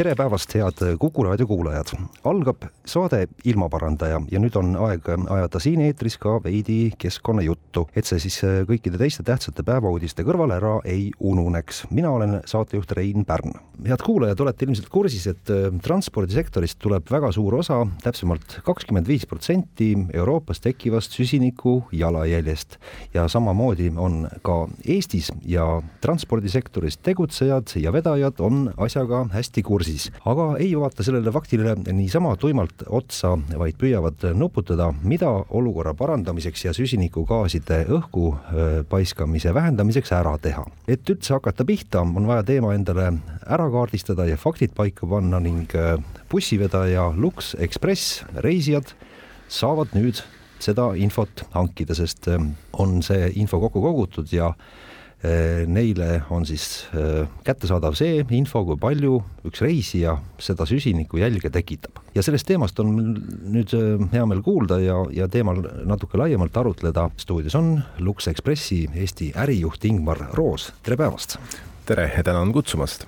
tere päevast, head Kuku raadio kuulajad. algab saade Ilmaparandaja ja nüüd on aeg ajada siin eetris ka veidi keskkonnajuttu, et see siis kõikide teiste tähtsate päevauudiste kõrval ära ei ununeks. mina olen saatejuht Rein Pärn. head kuulajad, olete ilmselt kursis, et äh, transpordisektorist tuleb väga suur osa, täpsemalt kakskümmend viis protsenti Euroopas tekkivast süsiniku jalajäljest ja samamoodi on ka Eestis ja transpordisektoris tegutsejad ja vedajad on asjaga hästi kursis kursis, aga ei vaata sellele faktile niisama tuimalt otsa, vaid püüavad nuputada, mida olukorra parandamiseks ja süsinikugaaside õhku paiskamise vähendamiseks ära teha. et üldse hakata pihta, on vaja teema endale ära kaardistada ja faktid paika panna ning bussivedaja Lux Express reisijad saavad nüüd seda infot hankida, sest on see info kokku kogutud ja neile on siis äh, kättesaadav see info, kui palju üks reisija seda süsinikujälge tekitab. ja sellest teemast on nüüd äh, hea meel kuulda ja, ja teemal natuke laiemalt arutleda. stuudios on Lux Expressi Eesti ärijuht Ingmar Roos, tere päevast! tere ja tänan kutsumast!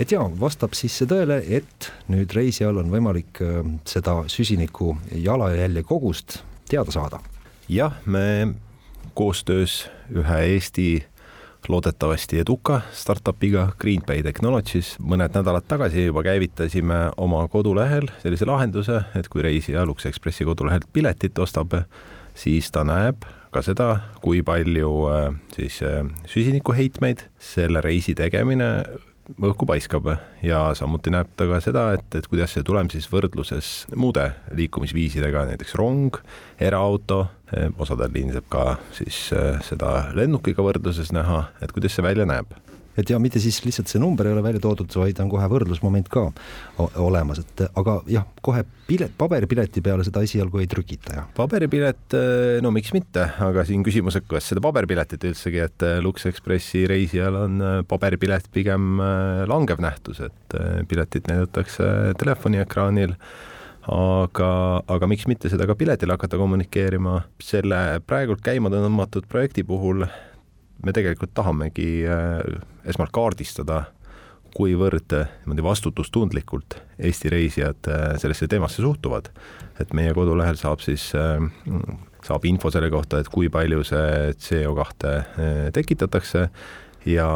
et jaa, vastab siis see tõele, et nüüd reisijal on võimalik seda süsiniku jalajälje kogust teada saada? jah, me koostöös ühe Eesti loodetavasti eduka startup'iga Greenpay Technologies. mõned nädalad tagasi juba käivitasime oma kodulehel sellise lahenduse, et kui reisija Lux Expressi kodulehelt piletit ostab, siis ta näeb ka seda, kui palju äh, siis äh, süsinikuheitmeid selle reisi tegemine õhku paiskab ja samuti näeb ta ka seda, et, et kuidas see tulem siis võrdluses muude liikumisviisidega, näiteks rong, eraauto, osadel liinidel ka siis äh, seda lennukiga võrdluses näha, et kuidas see välja näeb et ja mitte siis lihtsalt see number ei ole välja toodud, vaid on kohe võrdlusmoment ka olemas, et aga jah, kohe pilet, paberipileti peale seda esialgu ei trükita, jah? paberipilet, no miks mitte, aga siin küsimus, et kas seda paberipiletit üldsegi, et Lux Expressi reisijal on äh, paberipilet pigem äh, langev nähtus, et äh, piletit näidatakse telefoniekraanil aga, aga miks mitte seda ka piletil hakata kommunikeerima, selle praegult käima tõmmatud projekti puhul me tegelikult tahamegi äh, esmalt kaardistada, kuivõrd äh, niimoodi vastutustundlikult Eesti reisijad äh, sellesse teemasse suhtuvad. et meie kodulehel saab siis, saab info selle kohta, et kui palju see CO kahte tekitatakse ja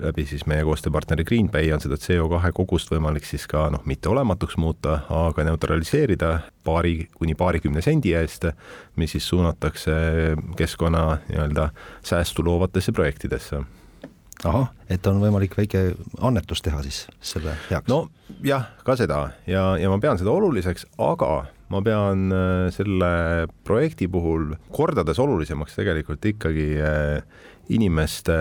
läbi siis meie koostööpartneri Greenpay on seda CO2 kogust võimalik siis ka noh, mitte olematuks muuta, aga neutraliseerida paari kuni paarikümne sendi eest, mis siis suunatakse keskkonna nii-öelda säästu loovatesse projektidesse ahah, et on võimalik väike annetus teha siis selle heaks? no jah, ka seda ja, ja ma pean seda oluliseks, aga ma pean äh, selle projekti puhul kordades olulisemaks tegelikult ikkagi äh, inimeste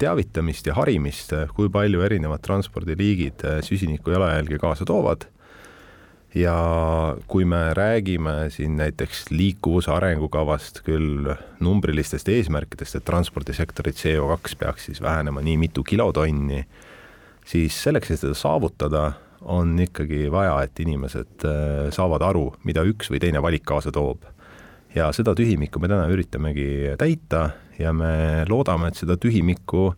teavitamist ja harimist, kui palju erinevad transpordiliigid süsiniku jalajälge kaasa toovad. ja kui me räägime siin näiteks liikuvuse arengukavast küll numbrilistest eesmärkidest, et transpordisektori CO2 peaks siis vähenema nii mitu kilotonni, siis selleks, et seda saavutada, on ikkagi vaja, et inimesed äh, saavad aru, mida üks või teine valik kaasa toob. ja seda tühimikku me täna üritamegi täita ja me loodame, et seda tühimikku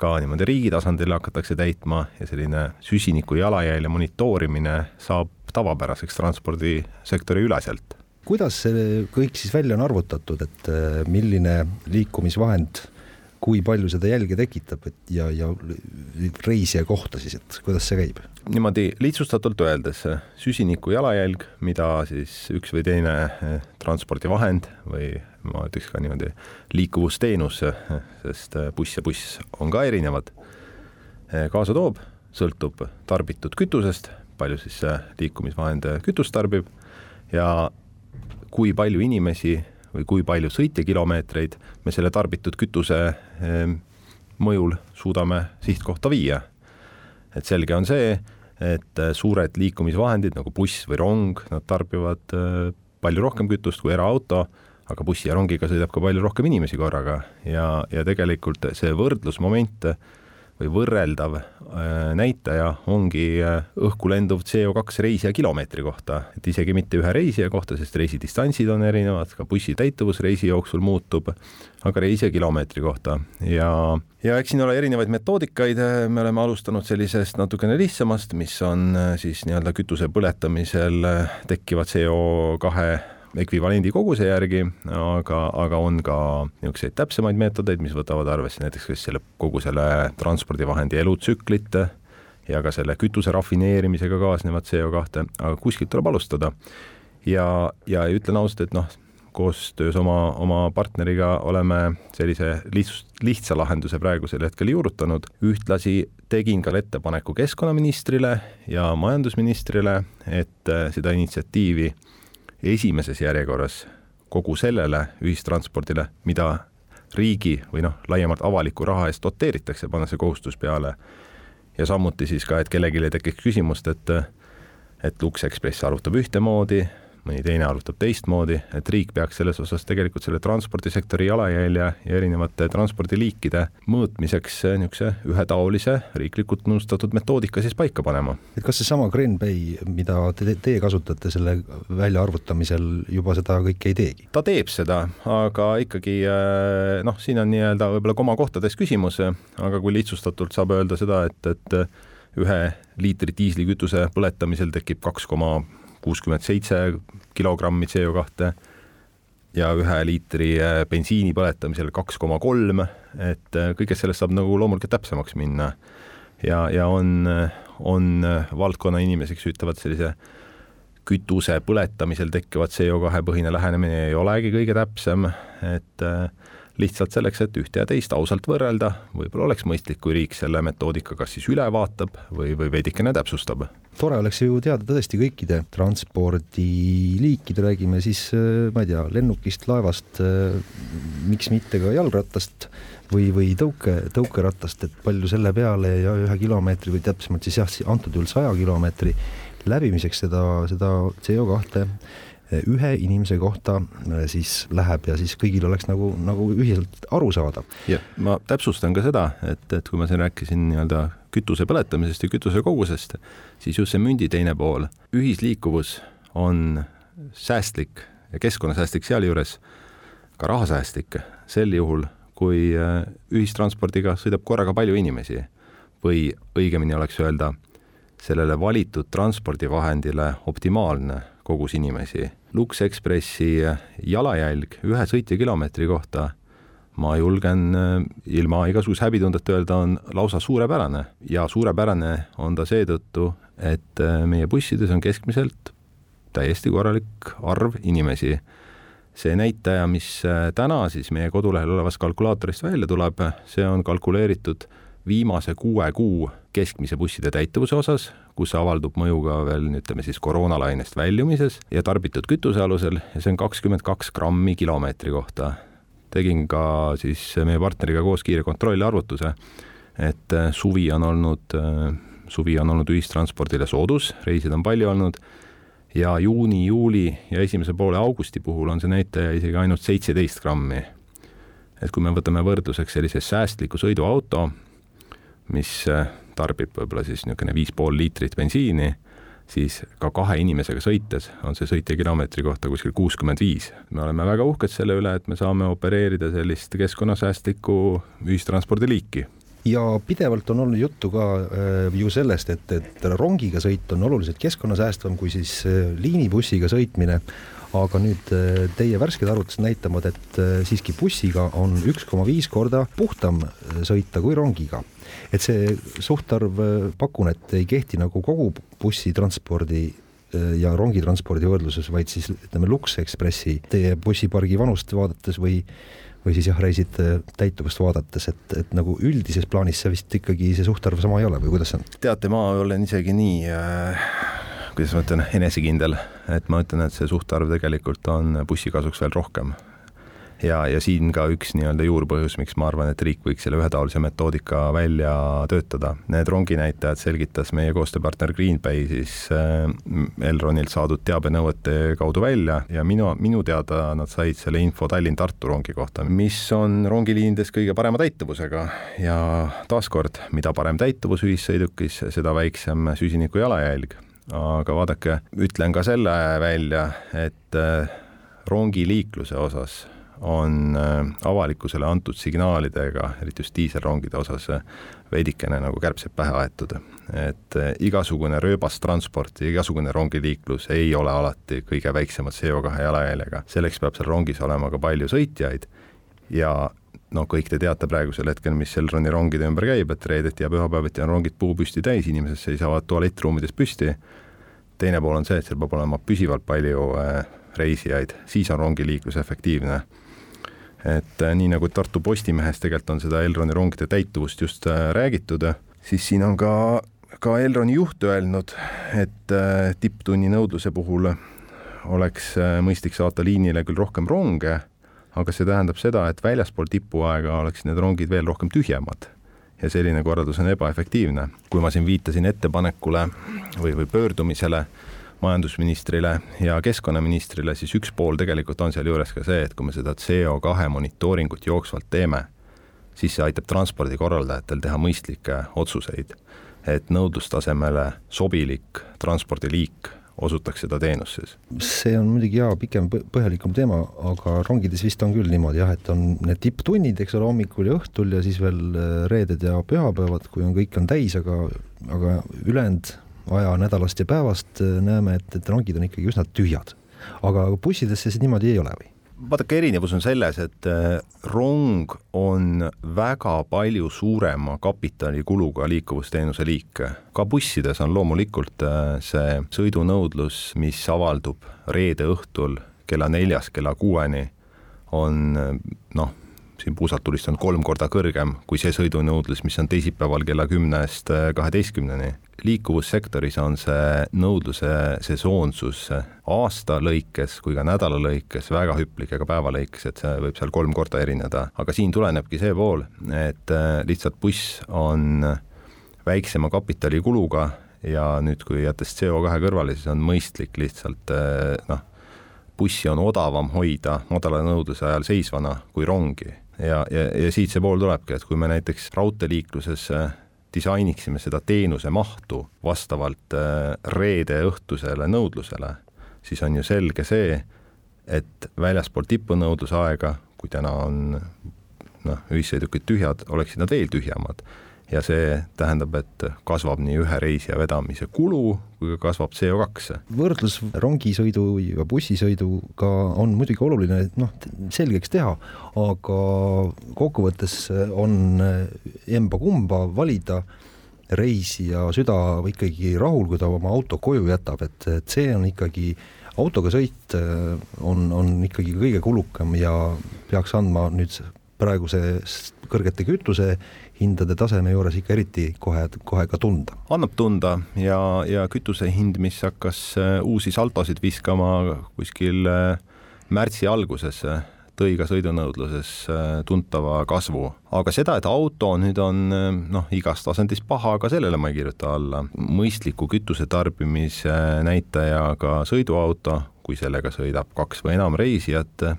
ka niimoodi riigi tasandil hakatakse täitma ja selline süsiniku jalajälje monitoorimine saab tavapäraseks transpordisektori üleselt. kuidas see kõik siis välja on arvutatud, et äh, milline liikumisvahend kui palju seda jälge tekitab, et ja, ja reisija kohta siis, et kuidas see käib? niimoodi lihtsustatult öeldes, süsiniku jalajälg, mida siis üks või teine eh, transpordivahend või ma ütleks ka niimoodi liikuvusteenus, sest eh, buss ja buss on ka erinevad, eh, kaasa toob, sõltub tarbitud kütusest, palju siis liikumisvahend kütust tarbib ja kui palju inimesi või kui palju sõitjakilomeetreid me selle tarbitud kütuse ehm, mõjul suudame sihtkohta viia. et selge on see, et suured liikumisvahendid nagu buss või rong, nad tarbivad palju rohkem kütust kui eraauto, aga bussi ja rongiga sõidab ka palju rohkem inimesi korraga ja, ja tegelikult see võrdlusmoment või võrreldav äh, näitaja ongi äh, õhku lenduv CO2 reisija kilomeetri kohta, et isegi mitte ühe reisija kohta, sest reisidistantsid on erinevad, ka bussi täituvus reisi jooksul muutub, aga reisija kilomeetri kohta. Ja, ja eks siin ole erinevaid metoodikaid, me oleme alustanud sellisest natukene lihtsamast, mis on äh, siis nii-öelda kütuse põletamisel tekkiva CO kahe ekvivalendi koguse järgi, aga, aga on ka niisuguseid täpsemaid meetodeid, mis võtavad arvesse näiteks kas selle, kogu selle transpordivahendi elutsüklit ja ka selle kütuse rafineerimisega kaasnevat CO2, aga kuskilt tuleb alustada. ja, ja ütlen ausalt, et noh, koostöös oma, oma partneriga oleme sellise lihtsust, lihtsa lahenduse praegusel hetkel juurutanud. ühtlasi tegin ka ettepaneku keskkonnaministrile ja majandusministrile, et seda initsiatiivi esimeses järjekorras kogu sellele ühistranspordile, mida riigi või noh, laiemalt avaliku raha eest doteeritakse, panna see kohustus peale. ja samuti siis ka, et kellelgi ei tekiks küsimust, et et Lux Express arvutab ühtemoodi, mõni teine arvutab teistmoodi, et riik peaks selles osas tegelikult selle transpordisektori jalajälje ja erinevate transpordiliikide mõõtmiseks niisuguse ühetaolise riiklikult nõustatud metoodika siis paika panema. et kas seesama GreenPay, mida te, teie kasutate selle väljaarvutamisel, juba seda kõike ei teegi? ta teeb seda, aga ikkagi äh, noh, siin on nii-öelda võib-olla komakohtades küsimus, aga kui lihtsustatult saab öelda seda, et, et ühe liitri diislikütuse põletamisel tekib kaks koma kuuskümmend seitse kilogrammi CO kahte ja ühe liitri äh, bensiini põletamisel kaks koma kolm, et äh, kõigest sellest saab nagu loomulikult täpsemaks minna. ja, ja on, on valdkonna inimesi, kes ütlevad sellise kütuse põletamisel tekkivat CO2 põhine lähenemine ei olegi kõige täpsem, et äh, lihtsalt selleks, et ühte ja teist ausalt võrrelda, võib-olla oleks mõistlik, kui riik selle metoodika kas siis üle vaatab või, või veidikene täpsustab. tore oleks ju teada tõesti kõikide transpordiliikide, räägime siis ma ei tea, lennukist, laevast, miks mitte ka jalgrattast või, või tõuke, tõukeratast, et palju selle peale ja ühe kilomeetri või täpsemalt siis jah, antud juhul saja kilomeetri läbimiseks seda, seda CO kahte ühe inimese kohta äh, siis läheb ja siis kõigil oleks nagu, nagu ühiselt arusaadav. ja ma täpsustan ka seda, et, et kui ma siin rääkisin nii-öelda kütuse põletamisest ja kütuse kogusest, siis just see mündi teine pool, ühisliikuvus on säästlik ja keskkonnasäästlik sealjuures ka rahasäästlik sel juhul, kui äh, ühistranspordiga sõidab korraga palju inimesi või õigemini oleks öelda, sellele valitud transpordivahendile optimaalne kogus inimesi Lux Expressi jalajälg ühe sõitjakilomeetri kohta, ma julgen äh, ilma igasuguse häbitundeta öelda, on lausa suurepärane ja suurepärane on ta seetõttu, et äh, meie bussides on keskmiselt täiesti korralik arv inimesi. see näitaja, mis äh, täna siis meie kodulehel olevast kalkulaatorist välja tuleb, see on kalkuleeritud viimase kuue kuu keskmise busside täituvuse osas, kus avaldub mõju ka veel ütleme siis koroonalainest väljumises ja tarbitud kütuse alusel ja see on kakskümmend kaks grammi kilomeetri kohta. tegin ka siis meie partneriga koos kiire kontrollarvutuse, et äh, suvi on olnud, äh, suvi on olnud ühistranspordile soodus, reisijaid on palju olnud ja juuni, juuli ja esimese poole augusti puhul on see näitaja isegi ainult seitseteist grammi. et kui me võtame võrdluseks sellise säästliku sõiduauto, mis äh, tarbib võib-olla siis niisugune viis pool liitrit bensiini, siis ka kahe inimesega sõites on see sõitja kilomeetri kohta kuskil kuuskümmend viis. me oleme väga uhked selle üle, et me saame opereerida sellist keskkonnasäästlikku ühistranspordiliiki ja pidevalt on olnud juttu ka äh, ju sellest, et, et rongiga sõit on oluliselt keskkonnasäästvam kui siis äh, liinibussiga sõitmine aga nüüd äh, teie värsked arvutused näitavad, et äh, siiski bussiga on üks koma viis korda puhtam äh, sõita kui rongiga. et see suhtarv, pakun, et ei kehti nagu kogu bussitranspordi ja rongitranspordi võrdluses, vaid siis ütleme Lux Expressi teie bussipargi vanust vaadates või või siis jah, reiside täituvust vaadates, et, et nagu üldises plaanis see vist ikkagi see suhtarv sama ei ole või kuidas see on? teate, ma olen isegi nii äh kuidas ma ütlen, enesekindel, et ma ütlen, et see suhtarv tegelikult on bussi kasuks veel rohkem. ja, ja siin ka üks nii-öelda juurpõhjus, miks ma arvan, et riik võiks selle ühetaolise metoodika välja töötada. Need ronginäitajad selgitas meie koostööpartner Greenbay siis äh, Elronilt saadud teabenõuete kaudu välja ja minu, minu teada nad said selle info Tallinn-Tartu rongi kohta, mis on rongiliinides kõige parema täituvusega ja taaskord, mida parem täituvus ühissõidukis, seda väiksem süsiniku jalajälg. Aga vaadake, ütlen ka selle välja, et äh, rongiliikluse osas on äh, avalikkusele antud signaalidega, eriti just diiselrongide osas, äh, veidikene nagu kärbsed pähe aetud. et igasugune rööbastransport ja igasugune rongiliiklus ei ole alati kõige väiksema CO2 jalajäljega, selleks peab seal rongis olema ka palju sõitjaid ja no kõik te teate praegusel hetkel, mis Elroni rongide ümber käib, et reedeti ja pühapäeviti on rongid puupüsti täis, inimesed seisavad tualettruumides püsti. Teine pool on see, et seal peab olema püsivalt palju reisijaid, siis on rongiliiklus efektiivne. Et äh, nii nagu Tartu Postimehes tegelikult on seda Elroni rongide täituvust just äh, räägitud, siis siin on ka, ka Elroni juht öelnud, et äh, tipptunni nõudluse puhul oleks mõistlik saata liinile küll rohkem ronge, aga see tähendab seda, et väljaspool tipuaega oleksid need rongid veel rohkem tühjemad ja selline korraldus on ebaefektiivne. kui ma siin viitasin ettepanekule või, või pöördumisele majandusministrile ja keskkonnaministrile, siis üks pool tegelikult on sealjuures ka see, et kui me seda CO2 monitooringut jooksvalt teeme, siis see aitab transpordikorraldajatel teha mõistlikke otsuseid, et nõudlustasemele sobilik transpordiliik osutaks seda teenust siis. see on muidugi jaa, pikem, põhjalikum teema, aga rongides vist on küll niimoodi jah, et on need tipptunnid, eks ole, hommikul ja õhtul ja siis veel äh, reeded ja pühapäevad, kui on, kõik on täis, aga, aga ülejäänud aja nädalast ja päevast äh, näeme, et, et rongid on ikkagi üsna tühjad. aga bussidesse see niimoodi ei ole või? Vaadake, erinevus on selles, et äh, rong on väga palju suurema kapitalikuluga liikuvusteenuse liik. ka bussides on loomulikult äh, see sõidunõudlus, mis avaldub reede õhtul kella neljast kella kuueni, on noh, siin puusalt tulistanud kolm korda kõrgem kui see sõidunõudlus, mis on teisipäeval kella kümnest kaheteistkümneni liikuvussektoris on see nõudluse sesoonsus aasta lõikes kui ka nädala lõikes väga hüplik ja ka päeva lõikes, et see võib seal kolm korda erineda, aga siin tulenebki see pool, et äh, lihtsalt buss on väiksema kapitalikuluga ja nüüd, kui jättes CO2 kõrvale, siis on mõistlik lihtsalt äh, noh, bussi on odavam hoida madala nõudluse ajal seisvana kui rongi. Ja, ja, ja siit see pool tulebki, et kui me näiteks raudteeliikluses äh, disainiksime seda teenuse mahtu vastavalt äh, reede õhtusele nõudlusele, siis on ju selge see, et väljaspool tipunõudluse aega, kui täna on noh, ühissõidukid tühjad, oleksid nad veel tühjemad ja see tähendab, et kasvab nii ühe reisija vedamise kulu kui ka kasvab CO2. võrdlus rongisõidu ja bussisõiduga on muidugi oluline, noh, selgeks teha, aga kokkuvõttes on emba-kumba valida reisija süda ikkagi rahul, kui ta oma auto koju jätab, et, et see on ikkagi autoga sõit on, on ikkagi kõige kulukam ja peaks andma nüüd praeguse kõrgete kütusehindade taseme juures ikka eriti kohe, kohe ka tunda. annab tunda ja, ja kütuse hind, mis hakkas äh, uusi saltosid viskama kuskil äh, märtsi alguses, tõi ka sõidunõudluses äh, tuntava kasvu. aga seda, et auto nüüd on noh, igas tasandis paha, ka sellele ma ei kirjuta alla. mõistliku kütusetarbimise näitajaga sõiduauto, kui sellega sõidab kaks või enam reisijat,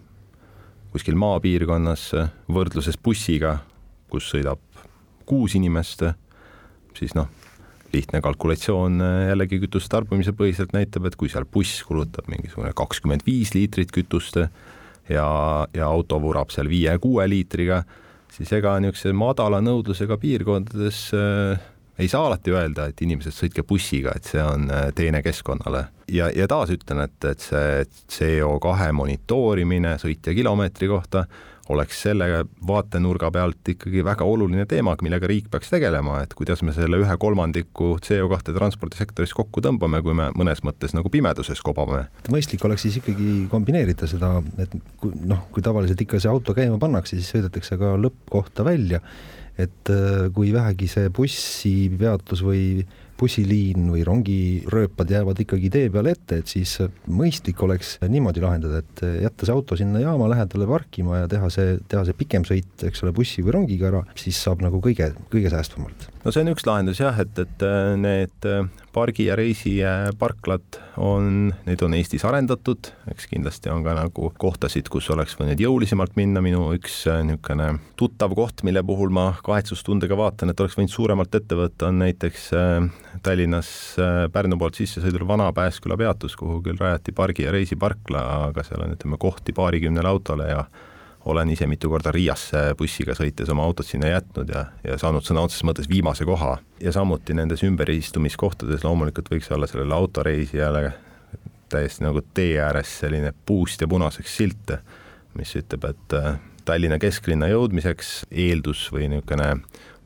kuskil maapiirkonnas võrdluses bussiga, kus sõidab kuus inimest, siis noh, lihtne kalkulatsioon jällegi kütuse tarbimise põhiselt näitab, et kui seal buss kulutab mingisugune kakskümmend viis liitrit kütust ja, ja auto vurab seal viie-kuue liitriga, siis ega niisuguse madala nõudlusega piirkondades äh, ei saa alati öelda, et inimesed sõitke bussiga, et see on äh, teene keskkonnale. ja, ja taas ütlen, et, et see CO2 monitoorimine sõitja kilomeetri kohta oleks selle vaatenurga pealt ikkagi väga oluline teema, millega riik peaks tegelema, et kuidas me selle ühe kolmandiku CO2 transpordisektoris kokku tõmbame, kui me mõnes mõttes nagu pimeduses kobame. mõistlik oleks siis ikkagi kombineerida seda, et kui noh, kui tavaliselt ikka see auto käima pannakse, siis sõidetakse ka lõppkohta välja et äh, kui vähegi see bussipeatus või bussiliin või rongirööpad jäävad ikkagi tee peale ette, et siis mõistlik oleks niimoodi lahendada, et jätta see auto sinna jaama lähedale parkima ja teha see, teha see pikem sõit, eks ole, bussi või rongiga ära, siis saab nagu kõige, kõige säästvamalt. No see on üks lahendus jah, et, et need pargi- ja reisiparklad on, neid on Eestis arendatud, eks kindlasti on ka nagu kohtasid, kus oleks võinud jõulisemalt minna, minu üks äh, niisugune tuttav koht, mille puhul ma kahetsustundega vaatan, et oleks võinud suuremalt ette võtta, on näiteks äh, Tallinnas äh, Pärnu poolt sisse sõidul Vana Pääsküla peatus, kuhu küll rajati pargi- ja reisiparkla, aga seal on, ütleme, kohti paarikümnele autole ja olen ise mitu korda Riiasse bussiga sõites oma autot sinna jätnud ja, ja saanud sõna otseses mõttes viimase koha. ja samuti nendes ümberistumiskohtades loomulikult võiks olla sellele autoreisijale täiesti nagu tee ääres selline puust ja punaseks silt, mis ütleb, et äh, Tallinna kesklinna jõudmiseks eeldus või niisugune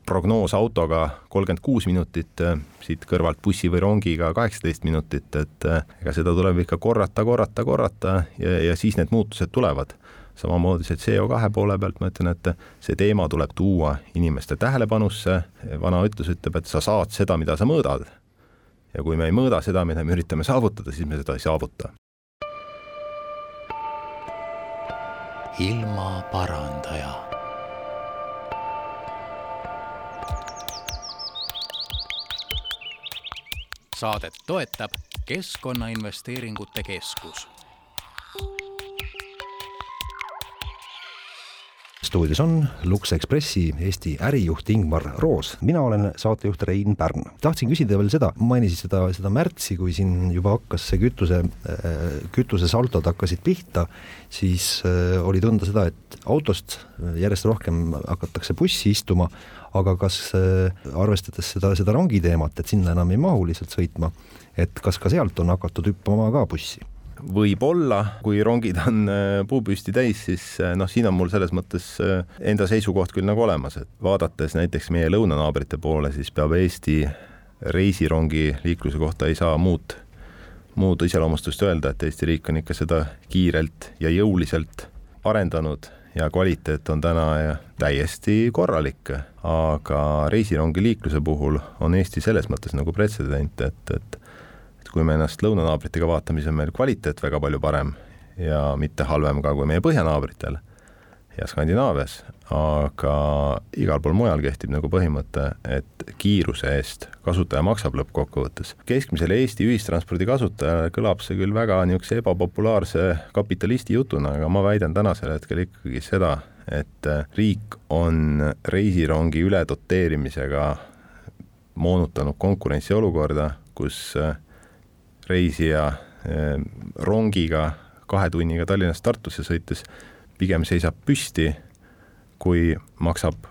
prognoos autoga kolmkümmend kuus minutit, äh, siit kõrvalt bussi või rongiga kaheksateist minutit, et äh, ega seda tuleb ikka korrata, korrata, korrata ja, ja siis need muutused tulevad samamoodi see CO2 poole pealt ma ütlen, et see teema tuleb tuua inimeste tähelepanusse, vana ütlus ütleb, et sa saad seda, mida sa mõõdad. ja kui me ei mõõda seda, mida me üritame saavutada, siis me seda ei saavuta. ilmaparandaja saadet toetab Keskkonnainvesteeringute Keskus stuudios on Lux Expressi Eesti ärijuht Ingmar Roos, mina olen saatejuht Rein Pärn. tahtsin küsida veel seda, mainisid seda, seda märtsi, kui siin juba hakkas see kütuse, äh, kütusesaldod hakkasid pihta, siis äh, oli tunda seda, et autost järjest rohkem hakatakse bussi istuma, aga kas äh, arvestades seda, seda rongi teemat, et sinna enam ei mahu lihtsalt sõitma, et kas ka sealt on hakatud hüppama ka bussi? Võib-olla, kui rongid on äh, puupüsti täis, siis äh, noh, siin on mul selles mõttes äh, enda seisukoht küll nagu olemas, et vaadates näiteks meie lõunanaabrite poole, siis peab Eesti reisirongi liikluse kohta ei saa muud, muud iseloomustust öelda, et Eesti riik on ikka seda kiirelt ja jõuliselt arendanud ja kvaliteet on täna täiesti korralik, aga reisirongi liikluse puhul on Eesti selles mõttes nagu pretsedent, et, et kui me ennast lõunanaabritega vaatame, siis on meil kvaliteet väga palju parem ja mitte halvem ka kui meie põhjanaabritel ja Skandinaavias, aga igal pool mujal kehtib nagu põhimõte, et kiiruse eest kasutaja maksab lõppkokkuvõttes. keskmisele Eesti ühistranspordi kasutajale kõlab see küll väga niisuguse ebapopulaarse kapitalisti jutuna, aga ma väidan tänasel hetkel ikkagi seda, et riik on reisirongi ületoteerimisega moonutanud konkurentsiolukorda, kus reisija eh, rongiga kahe tunniga Tallinnast Tartusse sõites pigem seisab püsti, kui maksab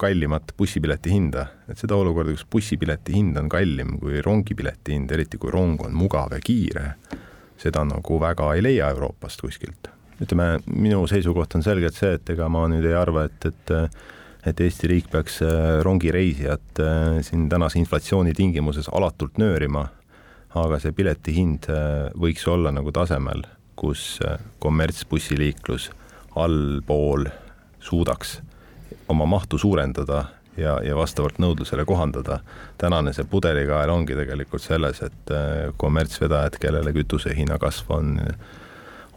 kallimat bussipileti hinda, et seda olukorda, kus bussipileti hind on kallim kui rongipileti hind, eriti kui rong on mugav ja kiire, seda nagu väga ei leia Euroopast kuskilt. ütleme, minu seisukoht on selgelt see, et ega ma nüüd ei arva, et, et et Eesti riik peaks eh, rongireisijat eh, siin tänase inflatsiooni tingimuses alatult nöörima aga see pileti hind äh, võiks olla nagu tasemel, kus äh, kommertsbussiliiklus allpool suudaks oma mahtu suurendada ja, ja vastavalt nõudlusele kohandada. tänane see pudelikael ongi tegelikult selles, et äh, kommertsvedajad, kellele kütuse hinna kasv on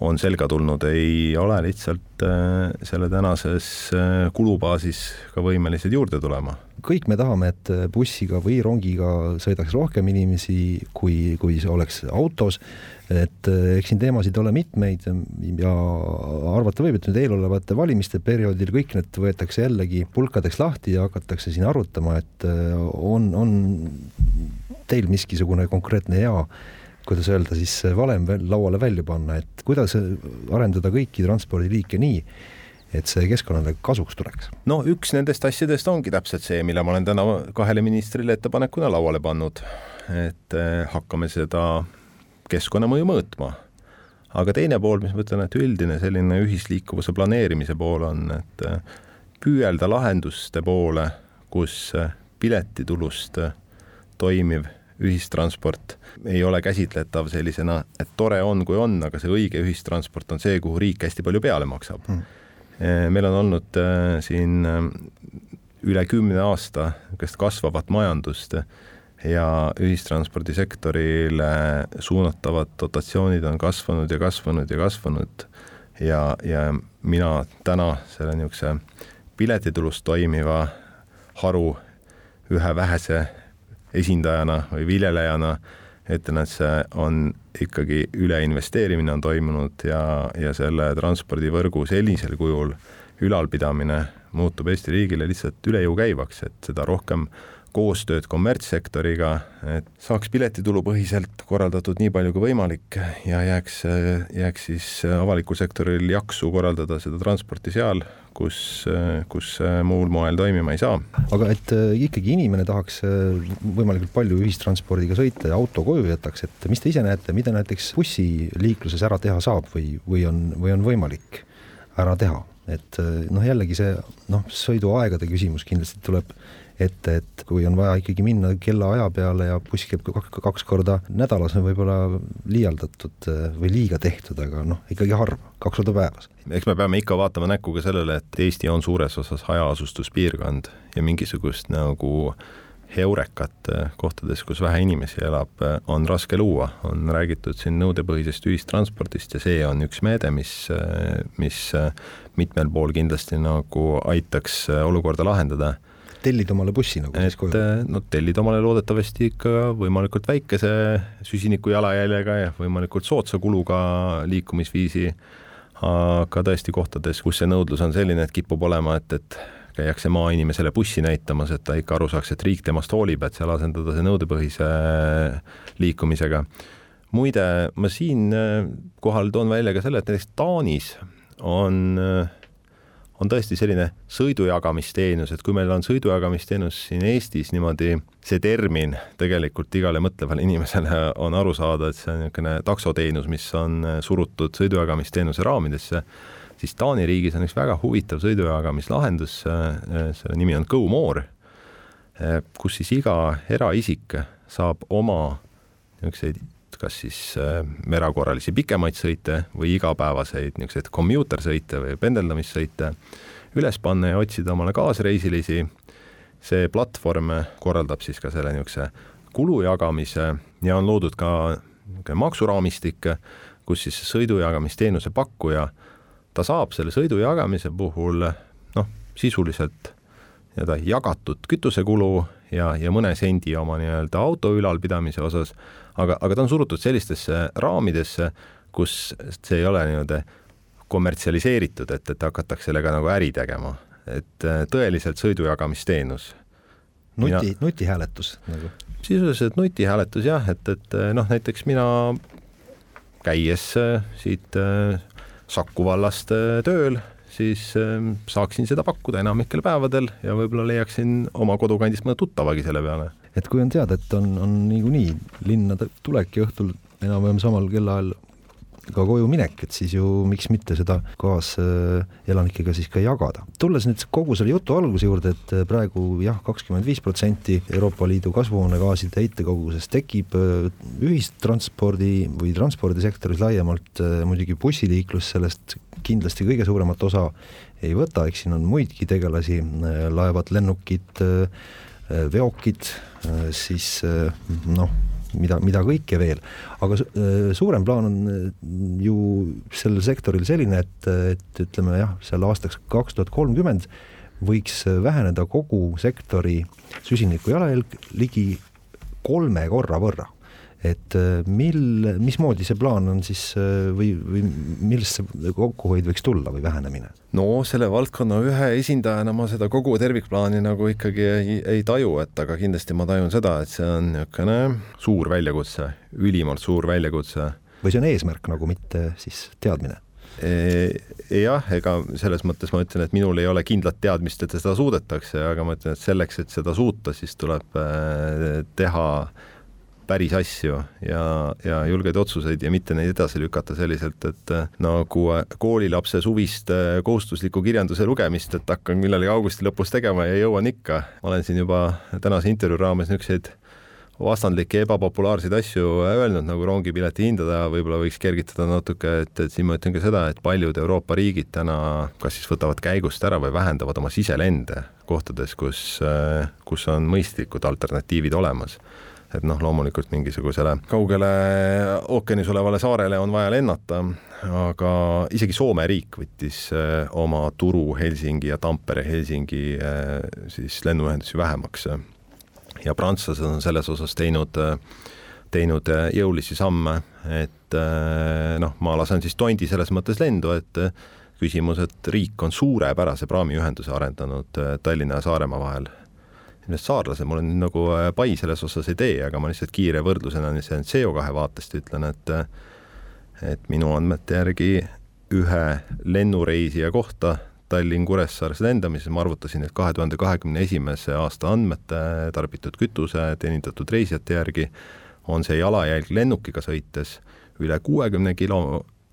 on selga tulnud, ei ole lihtsalt äh, selle tänases äh, kulubaasis ka võimelised juurde tulema. kõik me tahame, et bussiga või rongiga sõidaks rohkem inimesi, kui, kui see oleks autos, et äh, eks siin teemasid ole mitmeid ja arvata võib, et nüüd eelolevate valimiste perioodil kõik need võetakse jällegi pulkadeks lahti ja hakatakse siin arutama, et on, on teil miskisugune konkreetne hea kuidas öelda siis valem lauale välja panna, et kuidas arendada kõiki transpordiliike nii, et see keskkonnale kasuks tuleks? no üks nendest asjadest ongi täpselt see, mille ma olen täna kahele ministrile ettepanekuna lauale pannud, et eh, hakkame seda keskkonnamõju mõõtma. aga teine pool, mis ma ütlen, et üldine selline ühisliikuvuse planeerimise pool on, et püüelda lahenduste poole, kus piletitulust toimiv ühistransport ei ole käsitletav sellisena, et tore on, kui on, aga see õige ühistransport on see, kuhu riik hästi palju peale maksab. Mm.. meil on olnud äh, siin äh, üle kümne aasta niisugust kasvavat majandust ja ühistranspordisektorile suunatavad dotatsioonid on kasvanud ja kasvanud ja kasvanud ja, ja mina täna selle niisuguse piletitulust toimiva haru ühe vähese esindajana või viljelejana ütlen, et see on ikkagi üleinvesteerimine on toimunud ja, ja selle transpordivõrgu sellisel kujul ülalpidamine muutub Eesti riigile lihtsalt üle jõu käivaks, et seda rohkem koostööd kommertssektoriga, et saaks piletitulupõhiselt korraldatud nii palju kui võimalik ja jääks, jääks siis avalikul sektoril jaksu korraldada seda transporti seal, kus, kus muul moel toimima ei saa. aga et ikkagi inimene tahaks võimalikult palju ühistranspordiga sõita ja auto koju jätaks, et mis te ise näete, mida näiteks bussiliikluses ära teha saab või, või on, või on võimalik ära teha, et äh, noh, jällegi see noh, sõiduaegade küsimus kindlasti tuleb ette, et kui on vaja ikkagi minna kellaaja peale ja buss käib kaks korda nädalas, on võib-olla liialdatud äh, või liiga tehtud, aga noh, ikkagi harva, kaks korda päevas. eks me peame ikka vaatama näkku ka sellele, et Eesti on suures osas hajaasustuspiirkond ja mingisugust nagu heurekat äh, kohtades, kus vähe inimesi elab, äh, on raske luua, on räägitud siin nõudepõhisest ühistranspordist ja see on üks meede, mis, mis mitmel pool kindlasti nagu aitaks olukorda lahendada tellid omale bussi nagu siis koju? No tellid omale loodetavasti ikka võimalikult väikese süsiniku jalajäljega ja võimalikult soodsa kuluga liikumisviisi, aga tõesti kohtades, kus see nõudlus on selline, et kipub olema, et, et käiakse maainimesele bussi näitamas, et ta ikka aru saaks, et riik temast hoolib, et seal asendada see nõudepõhise liikumisega. muide, ma siinkohal toon välja ka selle, et näiteks Taanis on äh, on tõesti selline sõidujagamisteenus, et kui meil on sõidujagamisteenus siin Eestis niimoodi, see termin tegelikult igale mõtlevale inimesele on aru saada, et see on niisugune taksoteenus, mis on surutud sõidujagamisteenuse raamidesse, siis Taani riigis on üks väga huvitav sõidujagamislahendus, selle nimi on GoMore, kus siis iga eraisik saab oma niisuguseid kas siis äh, erakorralisi pikemaid sõite või igapäevaseid niisuguseid kommuutersõite või pendeldamissõite üles panna ja otsida omale kaasreisilisi. see platvorm korraldab siis ka selle niisuguse kulu jagamise ja on loodud ka niisugune maksuraamistik, kus siis sõidujagamisteenuse pakkuja, ta saab selle sõidu jagamise puhul noh, sisuliselt nii-öelda jagatud kütusekulu ja, ja mõne sendi oma nii-öelda auto ülalpidamise osas, aga, aga ta on surutud sellistesse raamidesse, kus see ei ole nii-öelda kommertsialiseeritud, et, et hakatakse sellega nagu äri tegema, et äh, tõeliselt sõidujagamisteenus. nuti nutihääletus nagu? sisuliselt nutihääletus jah, et, et äh, noh, näiteks mina käies äh, siit Saku vallast tööl siis ähm, saaksin seda pakkuda enamikel päevadel ja võib-olla leiaksin oma kodukandist mõne tuttavagi selle peale. et kui on teada, et on, on niikuinii linna tulek ja õhtul enam-vähem samal kellaajal ka koju minek, et siis ju miks mitte seda kaaselanikega siis ka jagada. tulles nüüd kogu selle jutu alguse juurde, et praegu jah, kakskümmend viis protsenti Euroopa Liidu kasvuhoonegaaside heitekogusest tekib äh, ühistranspordi või transpordisektoris laiemalt, äh, muidugi bussiliiklus sellest kindlasti kõige suuremat osa ei võta, eks siin on muidki tegelasi, äh, laevad, lennukid, veokid, siis noh mida, mida kõike veel. aga äh, suurem plaan on äh, ju sellel sektoril selline, et, et ütleme jah, seal aastaks kaks tuhat kolmkümmend võiks väheneda kogu sektori süsiniku jalajälg ligi kolme korra võrra et äh, mil, mismoodi see plaan on siis äh, või, või millest see kokkuhoid võiks tulla või vähenemine? no selle valdkonna ühe esindajana ma seda kogu tervikplaani nagu ikkagi ei, ei taju, et aga kindlasti ma tajun seda, et see on niisugune suur väljakutse, ülimalt suur väljakutse. või see on eesmärk nagu, mitte siis teadmine? E, jah, ega selles mõttes ma ütlen, et minul ei ole kindlat teadmist, et seda suudetakse, aga ma ütlen, et selleks, et seda suuta, siis tuleb äh, teha äh, päris asju ja, ja julgeid otsuseid ja mitte neid edasi lükata selliselt, et äh, nagu äh, koolilapse suvist äh, kohustusliku kirjanduse lugemist, et hakkan millalgi augusti lõpus tegema ja jõuan ikka. ma olen siin juba tänase intervjuu raames niisuguseid vastandlikke ebapopulaarseid asju öelnud, nagu rongipileti hindade võib-olla võiks kergitada natuke, et, et siin ma ütlen ka seda, et paljud Euroopa riigid täna kas siis võtavad käigust ära või vähendavad oma siselende kohtades, kus, kus on mõistlikud alternatiivid olemas et noh, loomulikult mingisugusele kaugele ookeanis olevale saarele on vaja lennata, aga isegi Soome riik võttis äh, oma turu Helsingi ja Tampere-Helsingi äh, siis lennuühendusi vähemaks. ja prantslased on selles osas teinud, teinud jõulisi samme, et noh, ma lasen siis tondi selles mõttes lendu, et küsimus, et riik on suurepärase praamiühenduse arendanud Tallinna ja Saaremaa vahel ilmselt saarlased, mul on nagu äh, pai selles osas ei tee, aga ma lihtsalt kiire võrdlusena CO2 vaatest ütlen, et et minu andmete järgi ühe lennureisija kohta Tallinn-Kuressaares lendamises ma arvutasin, et kahe tuhande kahekümne esimese aasta andmete tarbitud kütuse teenindatud reisijate järgi on see jalajälg lennukiga sõites üle kuuekümne kilo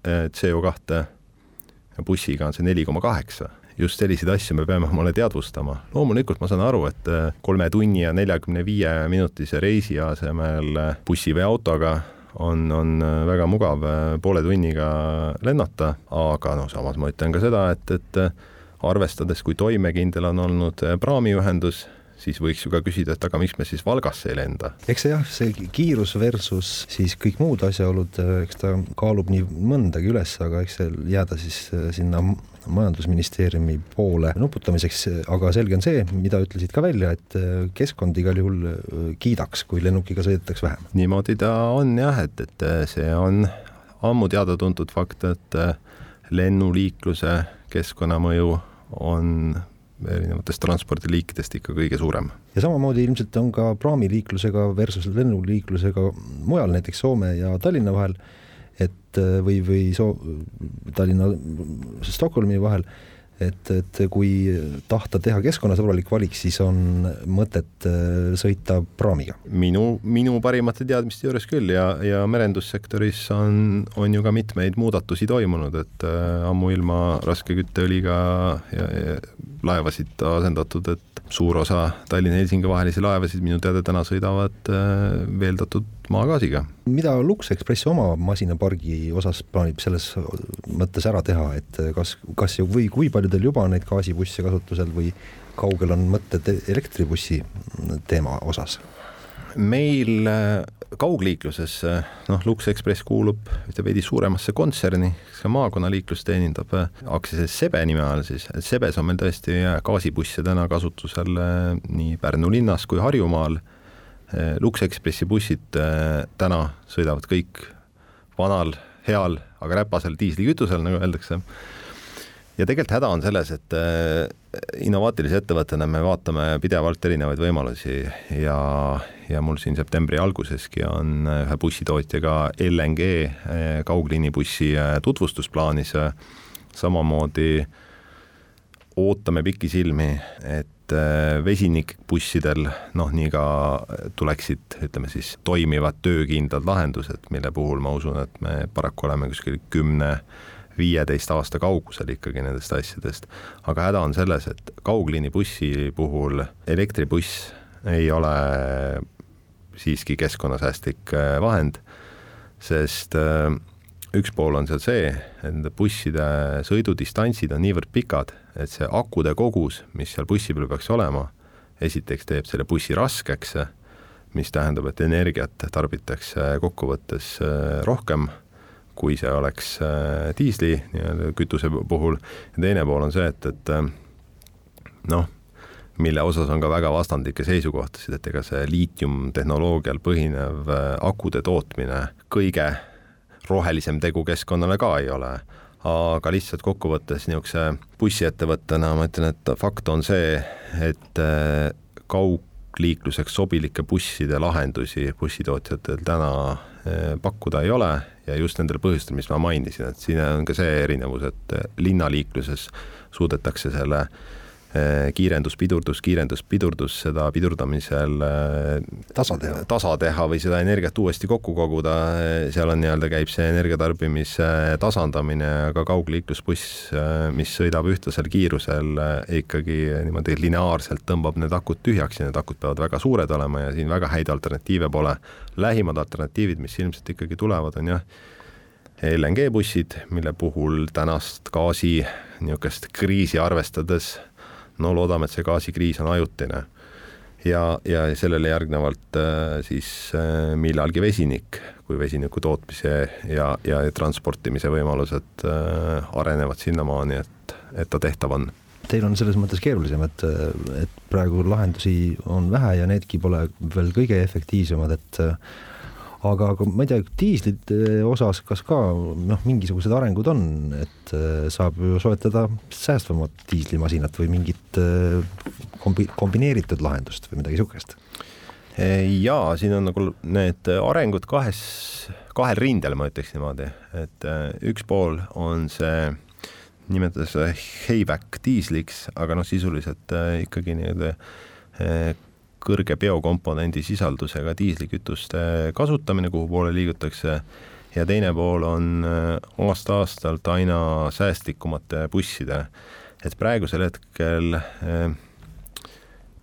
äh, CO2 ja bussiga on see neli koma kaheksa just selliseid asju me peame omale teadvustama. loomulikult ma saan aru, et äh, kolme tunni ja neljakümne viie minutise reisi asemel äh, bussi või autoga on, on äh, väga mugav poole tunniga lennata, aga noh, samas ma ütlen ka seda, et, et arvestades, kui toimekindel on olnud praamiühendus, siis võiks ju ka küsida, et aga miks me siis Valgasse ei lenda. eks see jah, see kiirus versus siis kõik muud asjaolud, eks ta kaalub nii mõndagi üles, aga eks see jääda siis sinna majandusministeeriumi poole nuputamiseks, aga selge on see, mida ütlesid ka välja, et äh, keskkond igal juhul äh, kiidaks, kui lennukiga sõidetaks vähem. niimoodi ta on jah, et, et äh, see on ammu teada-tuntud fakt, et lennuliikluse keskkonnamõju on erinevatest transpordiliikidest ikka kõige suurem. ja samamoodi ilmselt on ka praamiliiklusega versus lennuliiklusega mujal, näiteks Soome ja Tallinna vahel et või, või soo-, Tallinna, Stockholmi vahel, et, et kui tahta teha keskkonnasõbralik valik, siis on mõtet äh, sõita praamiga. minu, minu parimate teadmiste juures küll ja, ja merendussektoris on, on ju ka mitmeid muudatusi toimunud, et äh, ammuilma raske kütteõliga ja, ja laevasid asendatud, et suur osa Tallinna-Helsingi vahelisi laevasid minu teada täna sõidavad äh, veeldatud maagaasiga. mida Lux Express oma masinapargi osas plaanib selles mõttes ära teha, et kas, kas või kui palju teil juba neid gaasibusse kasutusel või kaugel on mõtted elektribussi teema osas? meil äh, kaugliikluses, noh, Lux Express kuulub ühte veidi suuremasse kontserni, kes ka maakonnaliiklust teenindab, äh, aktsiaselts Sebe nime all siis, et Sebes on meil tõesti äh, gaasibusse täna kasutusel nii Pärnu linnas kui Harjumaal. Lux Expressi bussid täna sõidavad kõik vanal, heal, aga räpasel diislikütusel, nagu öeldakse ja tegelikult häda on selles, et äh, innovaatilise ettevõttena me vaatame pidevalt erinevaid võimalusi ja, ja mul siin septembri alguseski on ühe bussitootjaga LNG kaugliinibussi tutvustus plaanis. samamoodi ootame pikisilmi, et vesinikbussidel noh, nii ka tuleksid, ütleme siis toimivad töökindlad lahendused, mille puhul ma usun, et me paraku oleme kuskil kümne viieteist aasta kaugusel ikkagi nendest asjadest. aga häda on selles, et kaugliinibussi puhul elektribuss ei ole siiski keskkonnasäästlik äh, vahend, sest äh, üks pool on seal see, et busside sõidudistantsid on niivõrd pikad, et see akude kogus, mis seal bussi peal peaks olema, esiteks teeb selle bussi raskeks, mis tähendab, et energiat tarbitakse kokkuvõttes äh, rohkem kui see oleks äh, diisli nii-öelda kütuse puhul. Ja teine pool on see, et, et äh, noh, mille osas on ka väga vastandlikke seisukohtasid, et ega see liitiumtehnoloogial põhinev akude tootmine kõige rohelisem tegu keskkonnale ka ei ole. Aga lihtsalt kokkuvõttes niisuguse bussiettevõttena ma ütlen, et fakt on see, et kaugliikluseks sobilike busside lahendusi bussitootjatel täna pakkuda ei ole. Ja just nendel põhjustel, mis ma mainisin, et siin on ka see erinevus, et linnaliikluses suudetakse selle kiirendus, pidurdus, kiirendus, pidurdus, seda pidurdamisel eh, tasa teha, tasa teha või seda energiat uuesti kokku koguda, eh, seal on nii-öelda, käib see energiatarbimise tasandamine, aga kaugliiklusbuss, mis sõidab ühtlasel kiirusel, ikkagi niimoodi lineaarselt tõmbab need akud tühjaks ja need akud peavad väga suured olema ja siin väga häid alternatiive pole. lähimad alternatiivid, mis ilmselt ikkagi tulevad, on jah, LNG bussid, mille puhul tänast gaasi niisugust kriisi arvestades no loodame, et see gaasikriis on ajutine. ja, ja sellele järgnevalt siis millalgi vesinik, kui vesiniku tootmise ja, ja transportimise võimalused arenevad sinnamaani, et, et ta tehtav on teil on selles mõttes keerulisem, et, et praegu lahendusi on vähe ja needki pole veel kõige efektiivsemad, et aga, aga ma ei tea, diislite osas, kas ka noh, mingisugused arengud on, et saab ju soetada säästvamat diislimasinat või mingit kombi-, kombineeritud lahendust või midagi niisugust? jaa, siin on nagu need arengud kahes, kahel rindel, ma ütleks niimoodi, et üks pool on see nimetada seda Hayback diisliks, aga noh, sisuliselt äh, ikkagi nii-öelda äh, kõrge biokomponendi sisaldusega diislikütuste kasutamine, kuhu poole liigutakse, ja teine pool on äh, aasta-aastalt aina säästlikumate busside, et praegusel hetkel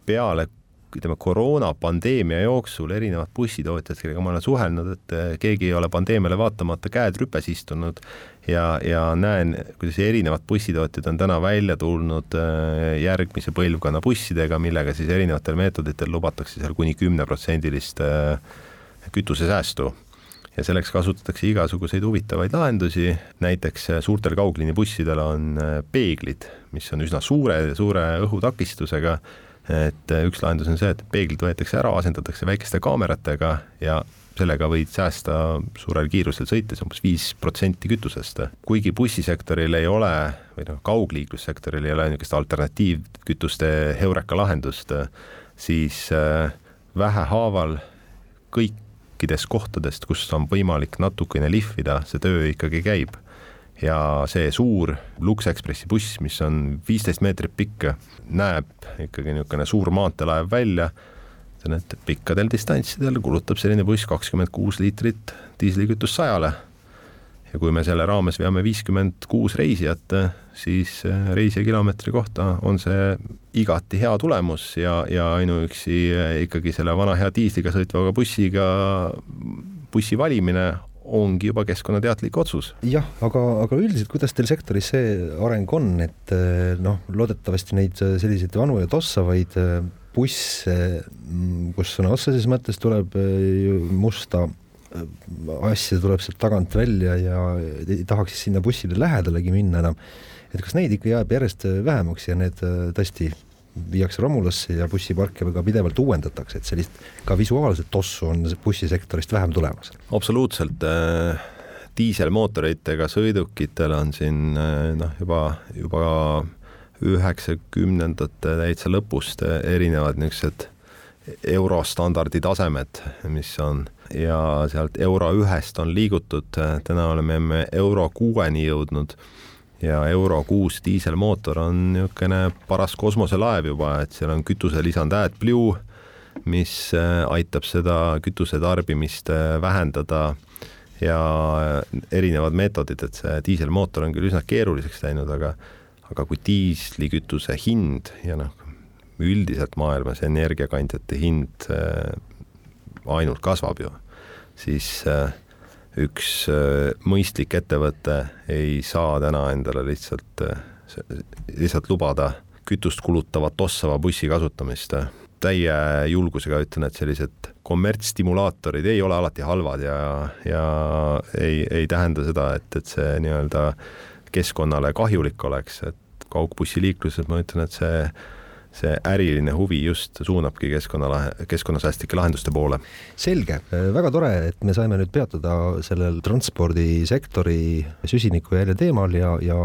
peale ütleme, koroonapandeemia jooksul erinevad bussitootjad, kellega ma olen suhelnud, et keegi ei ole pandeemiale vaatamata käed rüpes istunud ja, ja näen, kuidas erinevad bussitootjad on täna välja tulnud äh, järgmise põlvkonna bussidega, millega siis erinevatel meetoditel lubatakse seal kuni kümneprotsendilist äh, kütusesäästu. Ja selleks kasutatakse igasuguseid huvitavaid lahendusi, näiteks suurtel kaugliinibussidel on peeglid, mis on üsna suure, suure õhutakistusega, et üks lahendus on see, et peeglid võetakse ära, asendatakse väikeste kaameratega ja sellega võid säästa suurel kiirusel sõites umbes viis protsenti kütusest. kuigi bussisektoril ei ole või noh, kaugliiklussektoril ei ole niisugust alternatiivkütuste heureka lahendust, siis äh, vähehaaval kõikidest kohtadest, kus on võimalik natukene lihvida, see töö ikkagi käib ja see suur Lux Expressi buss, mis on viisteist meetrit pikk, näeb ikkagi niisugune suur maanteelaev välja ütlen, et pikkadel distantsidel kulutab selline buss kakskümmend kuus liitrit diislikütust sajale. ja kui me selle raames veame viiskümmend kuus reisijat, siis äh, reisija kilomeetri kohta on see igati hea tulemus ja, ja ainuüksi äh, ikkagi selle vana hea diisliga sõitva bussiga, bussi valimine ongi juba keskkonnateadlik otsus. jah, aga, aga üldiselt, kuidas teil sektoris see areng on, et äh, noh, loodetavasti neid selliseid vanu ja tossavaid busse, mm, kus sõna otseses mõttes tuleb äh, musta asja tuleb sealt tagant välja ja ei tahaks siis sinna bussile lähedalegi minna enam. et kas neid ikka jääb järjest äh, vähemaks ja need tõesti viiakse romulasse ja bussiparke ka pidevalt uuendatakse, et sellist ka visuaalset tossu on bussisektorist vähem tulemas? absoluutselt äh, diiselmootoritega sõidukitel on siin noh, juba, juba üheksakümnendate täitsa lõpust erinevad niisugused eurostandardi tasemed, mis on ja sealt euro ühest on liigutud, täna oleme me euro kuueni jõudnud ja euro kuus diiselmootor on niisugune paras kosmoselaev juba, et seal on kütuselisand AdBlue, mis aitab seda kütuse tarbimist vähendada. Ja erinevad meetodid, et see diiselmootor on küll üsna keeruliseks läinud, aga aga kui diislikütuse hind ja noh, üldiselt maailmas energiakandjate hind äh, ainult kasvab ju, siis äh, üks äh, mõistlik ettevõte ei saa täna endale lihtsalt, lihtsalt lubada kütust kulutavat ossava bussi kasutamist. täie julgusega ütlen, et sellised kommertsstimulaatorid ei ole alati halvad ja, ja ei, ei tähenda seda, et, et see nii-öelda keskkonnale kahjulik oleks, et kaugbussiliikluses ma ütlen, et see see äriline huvi just suunabki keskkonnalahe, keskkonnasäästlike lahenduste poole. selge, väga tore, et me saime nüüd peatuda sellel transpordisektori süsinikujälje teemal ja, ja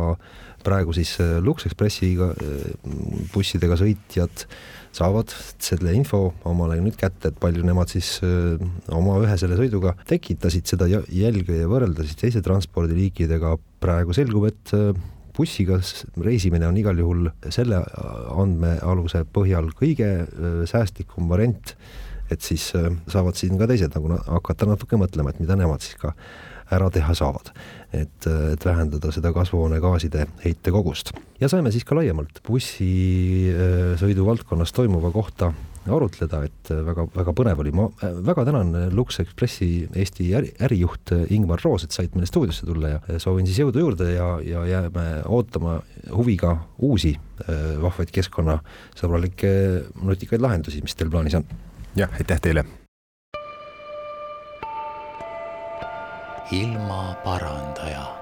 praegu siis Lux Expressiga bussidega sõitjad saavad selle info omale nüüd kätte, et palju nemad siis oma ühe selle sõiduga tekitasid seda jälge ja võrreldasid teiste transpordiliikidega. praegu selgub, et bussiga reisimine on igal juhul selle andmealuse põhjal kõige säästlikum variant, et siis saavad siin ka teised nagu hakata natuke mõtlema, et mida nemad siis ka ära teha saavad, et, et vähendada seda kasvuhoonegaaside heitekogust. ja saime siis ka laiemalt bussisõidu valdkonnas toimuva kohta arutleda, et väga-väga põnev oli. ma väga tänan Lux Expressi Eesti äri, ärijuht Ingmar Roos, et said meile stuudiosse tulla ja soovin siis jõudu juurde ja, ja jääme ootama huviga uusi vahvaid keskkonnasõbralikke nutikaid lahendusi, mis teil plaanis on. jah, aitäh teile. ilmaparandaja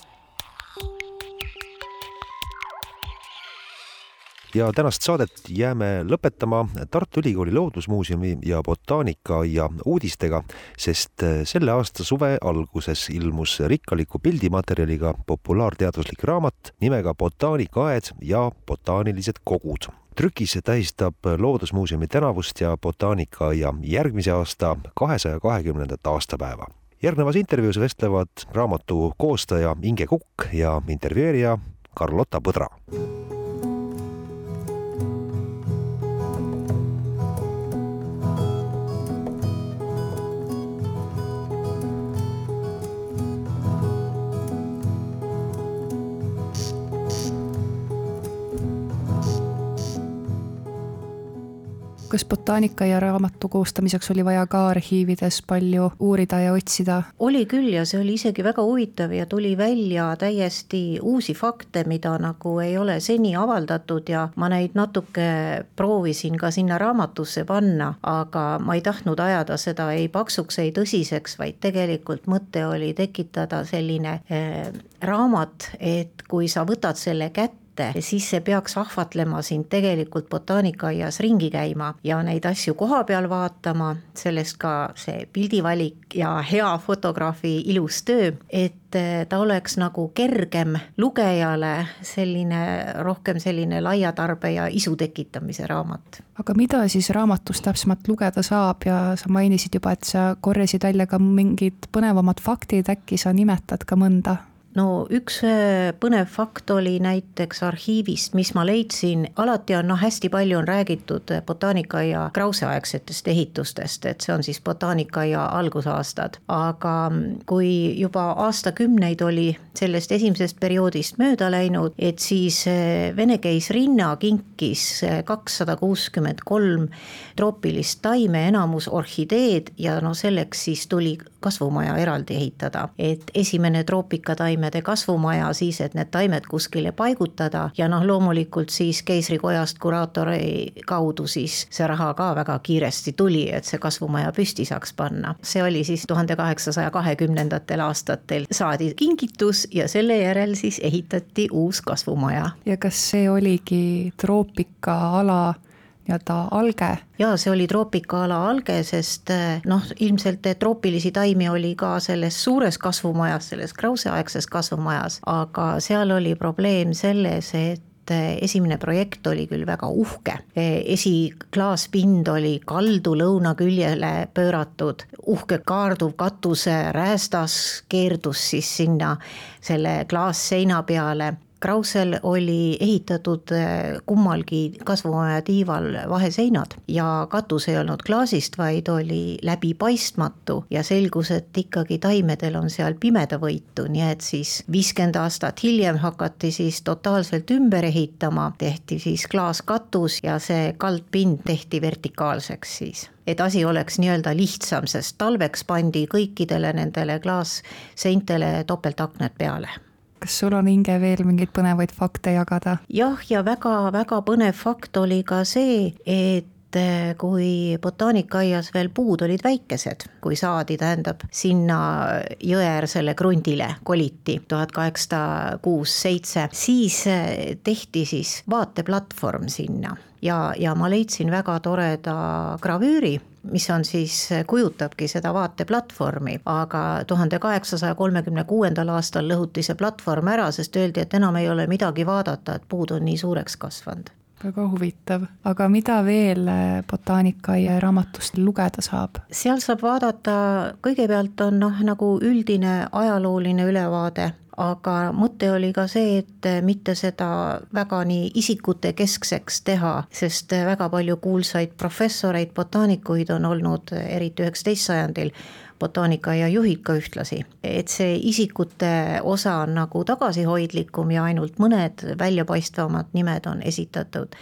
Ja tänast saadet jääme lõpetama. Tartu Ülikooli Loodusmuuseumi ja botaanikaaia uudistega, sest selle aasta suve alguses ilmus rikkaliku pildimaterjaliga populaarteaduslik raamat nimega Botaanikaaed ja botaanilised kogud. Trükis tähistab Loodusmuuseumi tänavust ja botaanikaaia järgmise aasta kahesaja kahekümnendat aastapäeva. järgnevas intervjuus vestlevad raamatu koostaja Inge Kukk ja intervjueerija Carlotta Põdra kas botaanika ja raamatu koostamiseks oli vaja ka arhiivides palju uurida ja otsida? oli küll ja see oli isegi väga huvitav ja tuli välja täiesti uusi fakte, mida nagu ei ole seni avaldatud ja ma neid natuke proovisin ka sinna raamatusse panna, aga ma ei tahtnud ajada seda ei paksuks, ei tõsiseks, vaid tegelikult mõte oli tekitada selline eh, raamat, et kui sa võtad selle kätte, kätte, siis see peaks ahvatlema sind tegelikult botaanikaaias ringi käima ja neid asju koha peal vaatama, sellest ka see pildivalik ja hea fotograafi ilus töö, et ta oleks nagu kergem lugejale, selline rohkem selline laia tarbe ja isu tekitamise raamat. aga mida siis raamatust täpsemalt lugeda saab ja sa mainisid juba, et sa korjasid välja ka mingid põnevamad faktid, äkki sa nimetad ka mõnda? No üks äh, põnev fakt oli näiteks arhiivist, mis ma leidsin, alati on noh, hästi palju on räägitud botaanikaaia Krause-aegsetest ehitustest, et see on siis botaanikaaia algusaastad, aga kui juba aastakümneid oli sellest esimesest perioodist mööda läinud, et siis äh, Vene keisrinna kinkis äh, kakssada kuuskümmend kolm troopilist taime, enamus orhideed ja no selleks siis tuli kasvumaja eraldi ehitada, et esimene troopikataim taimede kasvumaja siis, et need taimed kuskile paigutada ja noh, loomulikult siis keisrikojast kuraatori kaudu siis see raha ka väga kiiresti tuli, et see kasvumaja püsti saaks panna. see oli siis tuhande kaheksasaja kahekümnendatel aastatel saadi kingitus ja selle järel siis ehitati uus kasvumaja. ja kas see oligi troopikaala nii-öelda alge. jaa, see oli troopikaala alge, sest eh, noh, ilmselt troopilisi taimi oli ka selles suures kasvumajas, selles Krause-aegses kasvumajas, aga seal oli probleem selles, et eh, esimene projekt oli küll väga uhke, eh, esiklaaspind oli kaldu lõunaküljele pööratud, uhke kaarduv katuse räästas keerdus siis sinna selle klaasseina peale Krausel oli ehitatud äh, kummalgi kasvumaja tiival vaheseinad ja katus ei olnud klaasist, vaid oli läbipaistmatu ja selgus, et ikkagi taimedel on seal pimedavõitu, nii et siis viiskümmend aastat hiljem hakati siis totaalselt ümber ehitama, tehti siis klaaskatus ja see kaldpind tehti vertikaalseks siis. Et asi oleks nii-öelda lihtsam, sest talveks pandi kõikidele nendele klaasseintele topeltaknad peale kas sul on, Inge, veel mingeid põnevaid fakte jagada? jah, ja väga-väga põnev fakt oli ka see, et eh, kui botaanikaaias veel puud olid väikesed, kui saadi, tähendab, sinna jõeäärsele krundile koliti tuhat kaheksasada kuus, seitse, siis eh, tehti siis vaateplatvorm sinna ja, ja ma leidsin väga toreda gravüüri mis on siis, kujutabki seda vaateplatvormi, aga tuhande kaheksasaja kolmekümne kuuendal aastal lõhuti see platvorm ära, sest öeldi, et enam ei ole midagi vaadata, et puud on nii suureks kasvanud. Väga huvitav, aga mida veel botaanikaaia raamatust lugeda saab? seal saab vaadata, kõigepealt on noh, nagu üldine ajalooline ülevaade aga mõte oli ka see, et mitte seda väga nii isikute keskseks teha, sest väga palju kuulsaid professoreid, botaanikuid on olnud, eriti üheksateist sajandil, botaanikaaia juhid ka ühtlasi. et see isikute osa on nagu tagasihoidlikum ja ainult mõned väljapaistvamad nimed on esitatud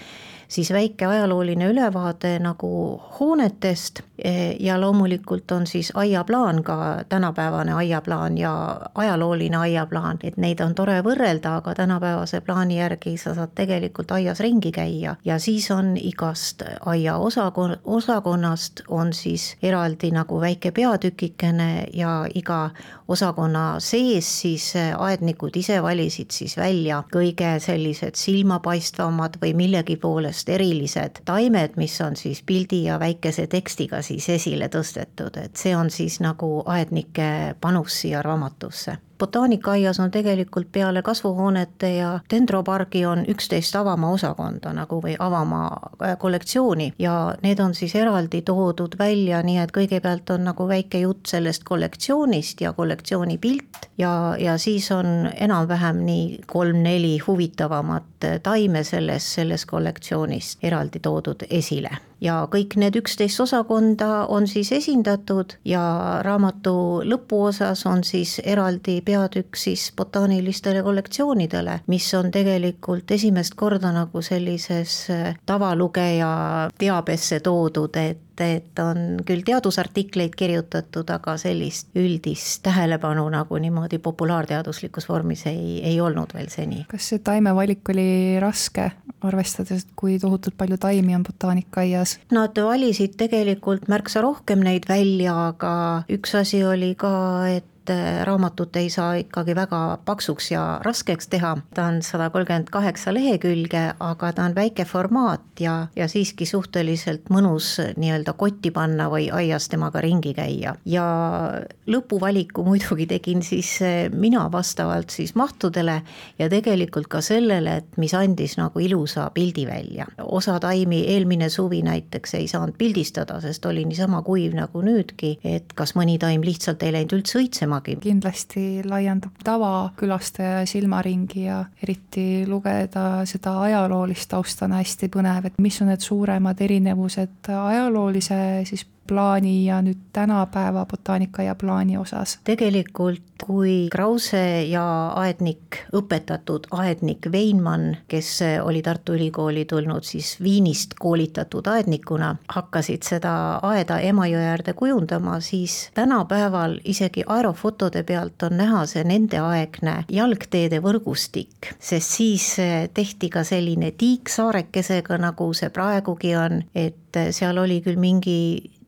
siis väike ajalooline ülevaade nagu hoonetest e, ja loomulikult on siis aiaplaan ka tänapäevane aiaplaan ja ajalooline aiaplaan, et neid on tore võrrelda, aga tänapäevase plaani järgi sa saad tegelikult aias ringi käia. Ja siis on igast aia osakon-, osakonnast on siis eraldi nagu väike peatükikene ja iga osakonna sees siis aednikud ise valisid siis välja kõige sellised silmapaistvamad või millegi poolest erilised taimed, mis on siis pildi ja väikese tekstiga siis esile tõstetud, et see on siis nagu aednike panus siia raamatusse botaanikaaias on tegelikult peale kasvuhoonete ja dendropargi on üksteist avamaa osakonda nagu või avamaa äh, kollektsiooni. Ja need on siis eraldi toodud välja, nii et kõigepealt on nagu väike jutt sellest kollektsioonist ja kollektsiooni pilt. Ja, ja siis on enam-vähem nii kolm-neli huvitavamat taime selles, selles kollektsioonis eraldi toodud esile ja kõik need üksteist osakonda on siis esindatud ja raamatu lõpuosas on siis eraldi peatükk siis botaanilistele kollektsioonidele, mis on tegelikult esimest korda nagu sellises äh, tavalugeja teabesse toodud, et et on küll teadusartikleid kirjutatud, aga sellist üldist tähelepanu nagu niimoodi populaarteaduslikus vormis ei, ei olnud veel seni. kas see taimevalik oli raske, arvestades, kui tohutult palju taimi on botaanikaaias? Nad valisid tegelikult märksa rohkem neid välja, aga üks asi oli ka, et raamatut ei saa ikkagi väga paksuks ja raskeks teha. ta on sada kolmkümmend kaheksa lehekülge, aga ta on väike formaat ja, ja siiski suhteliselt mõnus nii-öelda kotti panna või aias temaga ringi käia. ja lõpuvaliku muidugi tegin siis äh, mina vastavalt siis mahtudele ja tegelikult ka sellele, et mis andis nagu ilusa pildi välja. osa taimi eelmine suvi näiteks ei saanud pildistada, sest oli niisama kuiv nagu nüüdki, et kas mõni taim lihtsalt ei läinud üldse õitsema kunagi. kindlasti laiendab tavakülastaja silmaringi ja eriti lugeda seda ajaloolist tausta on hästi põnev, et mis on need suuremad erinevused ajaloolise siis plaani ja nüüd tänapäeva botaanika ja plaani osas? tegelikult kui Krause ja aednik, õpetatud aednik Veinmann, kes oli Tartu Ülikooli tulnud siis Viinist koolitatud aednikuna, hakkasid seda aeda Emajõe äärde kujundama, siis tänapäeval isegi aerofotode pealt on näha see nendeaegne jalgteede võrgustik, sest siis tehti ka selline tiik saarekesega, nagu see praegugi on, et seal oli küll mingi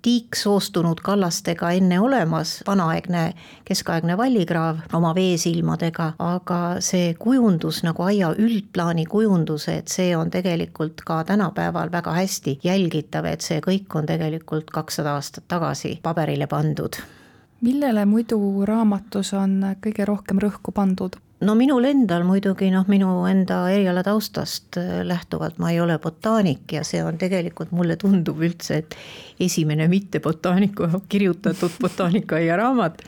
tiik soostunud kallastega enne olemas, vanaaegne keskaegne vallikraav oma veesilmadega, aga see kujundus nagu aia üldplaani kujundus, et see on tegelikult ka tänapäeval väga hästi jälgitav, et see kõik on tegelikult kakssada aastat tagasi paberile pandud millele muidu raamatus on kõige rohkem rõhku pandud? No minul endal muidugi noh, minu enda eriala taustast äh, lähtuvalt ma ei ole botaanik ja see on tegelikult mulle tundub üldse, et esimene mitte botaaniku kirjutatud botaanikaaia raamat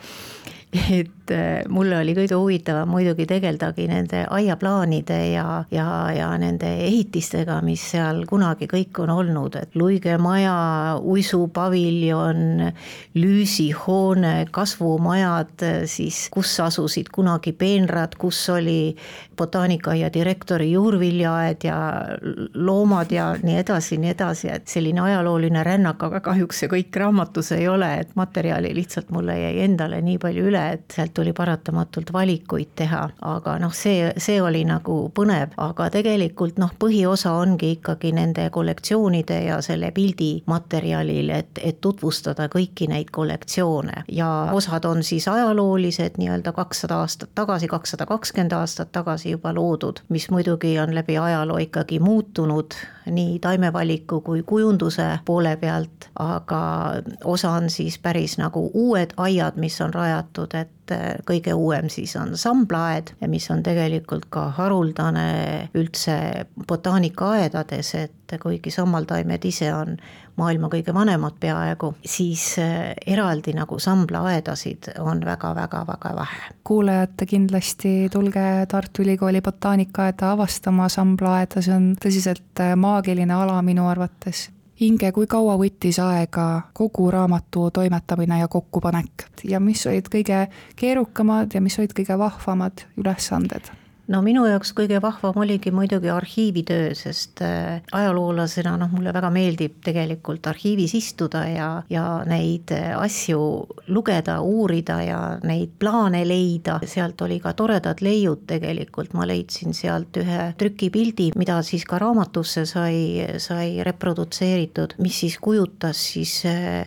et äh, mulle oli kõige huvitavam muidugi tegeldagi nende aiaplaanide ja, ja, ja nende ehitistega, mis seal kunagi kõik on olnud, et Luige maja, uisupaviljon, lüüsihoone, kasvumajad, siis kus asusid kunagi peenrad, kus oli botaanikaaia direktori juurviljaaed ja loomad ja nii edasi, nii edasi, et selline ajalooline rännak, aga kahjuks see kõik raamatus ei ole, et materjali lihtsalt mulle jäi endale nii palju üle, et sealt tuli paratamatult valikuid teha, aga noh, see, see oli nagu põnev, aga tegelikult noh, põhiosa ongi ikkagi nende kollektsioonide ja selle pildimaterjalil, et, et tutvustada kõiki neid kollektsioone. Ja osad on siis ajaloolised nii-öelda kakssada aastat tagasi, kakssada kakskümmend aastat tagasi juba loodud, mis muidugi on läbi ajaloo ikkagi muutunud nii taimevaliku kui kujunduse poole pealt, aga osa on siis päris nagu uued aiad, mis on rajatud, et Äh, kõige uuem siis on samblaaed, mis on tegelikult ka haruldane üldse botaanikaaedades, et kuigi sammaltaimed ise on maailma kõige vanemad peaaegu, siis äh, eraldi nagu samblaaedasid on väga-väga-väga vähe. kuulajad kindlasti tulge Tartu Ülikooli botaanikaaeda avastama samblaaeda, see on tõsiselt äh, maagiline ala minu arvates Inge, kui kaua võttis aega kogu raamatu toimetamine ja kokkupanek ja mis olid kõige keerukamad ja mis olid kõige vahvamad ülesanded? No minu jaoks kõige vahvam oligi muidugi arhiivitöö, sest äh, ajaloolasena noh, mulle väga meeldib tegelikult arhiivis istuda ja, ja neid äh, asju lugeda, uurida ja neid plaane leida, sealt oli ka toredad leiud tegelikult, ma leidsin sealt ühe trükipildi, mida siis ka raamatusse sai, sai reprodutseeritud, mis siis kujutas siis äh,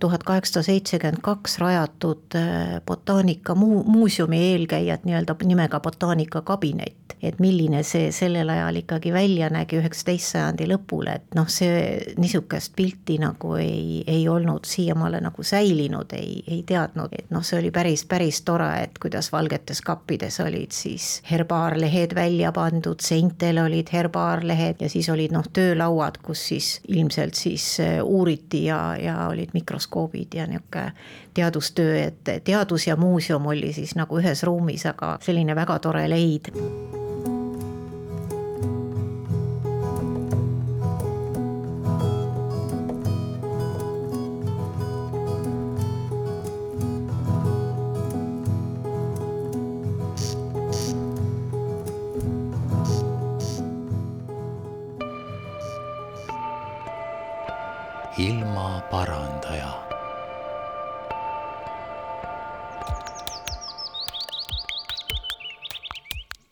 tuhat kaheksasada seitsekümmend kaks rajatud äh, botaanika muu-, muuseumi eelkäijad nii-öelda nimega botaanikakabinet. et milline see sellel ajal ikkagi välja nägi üheksateist sajandi lõpul, et noh, see niisugust pilti nagu ei, ei olnud siiamaale nagu säilinud, ei, ei teadnud, et noh, see oli päris, päris tore, et kuidas valgetes kappides olid siis herbaarlehed välja pandud, seintel olid herbaarlehed ja siis olid noh, töölauad, kus siis ilmselt siis äh, uuriti ja, ja olid mikroskoopid mikroskoobid ja niisugune teadustöö, et teadus ja muuseum oli siis nagu ühes ruumis, aga selline väga tore leid ilmaparandaja.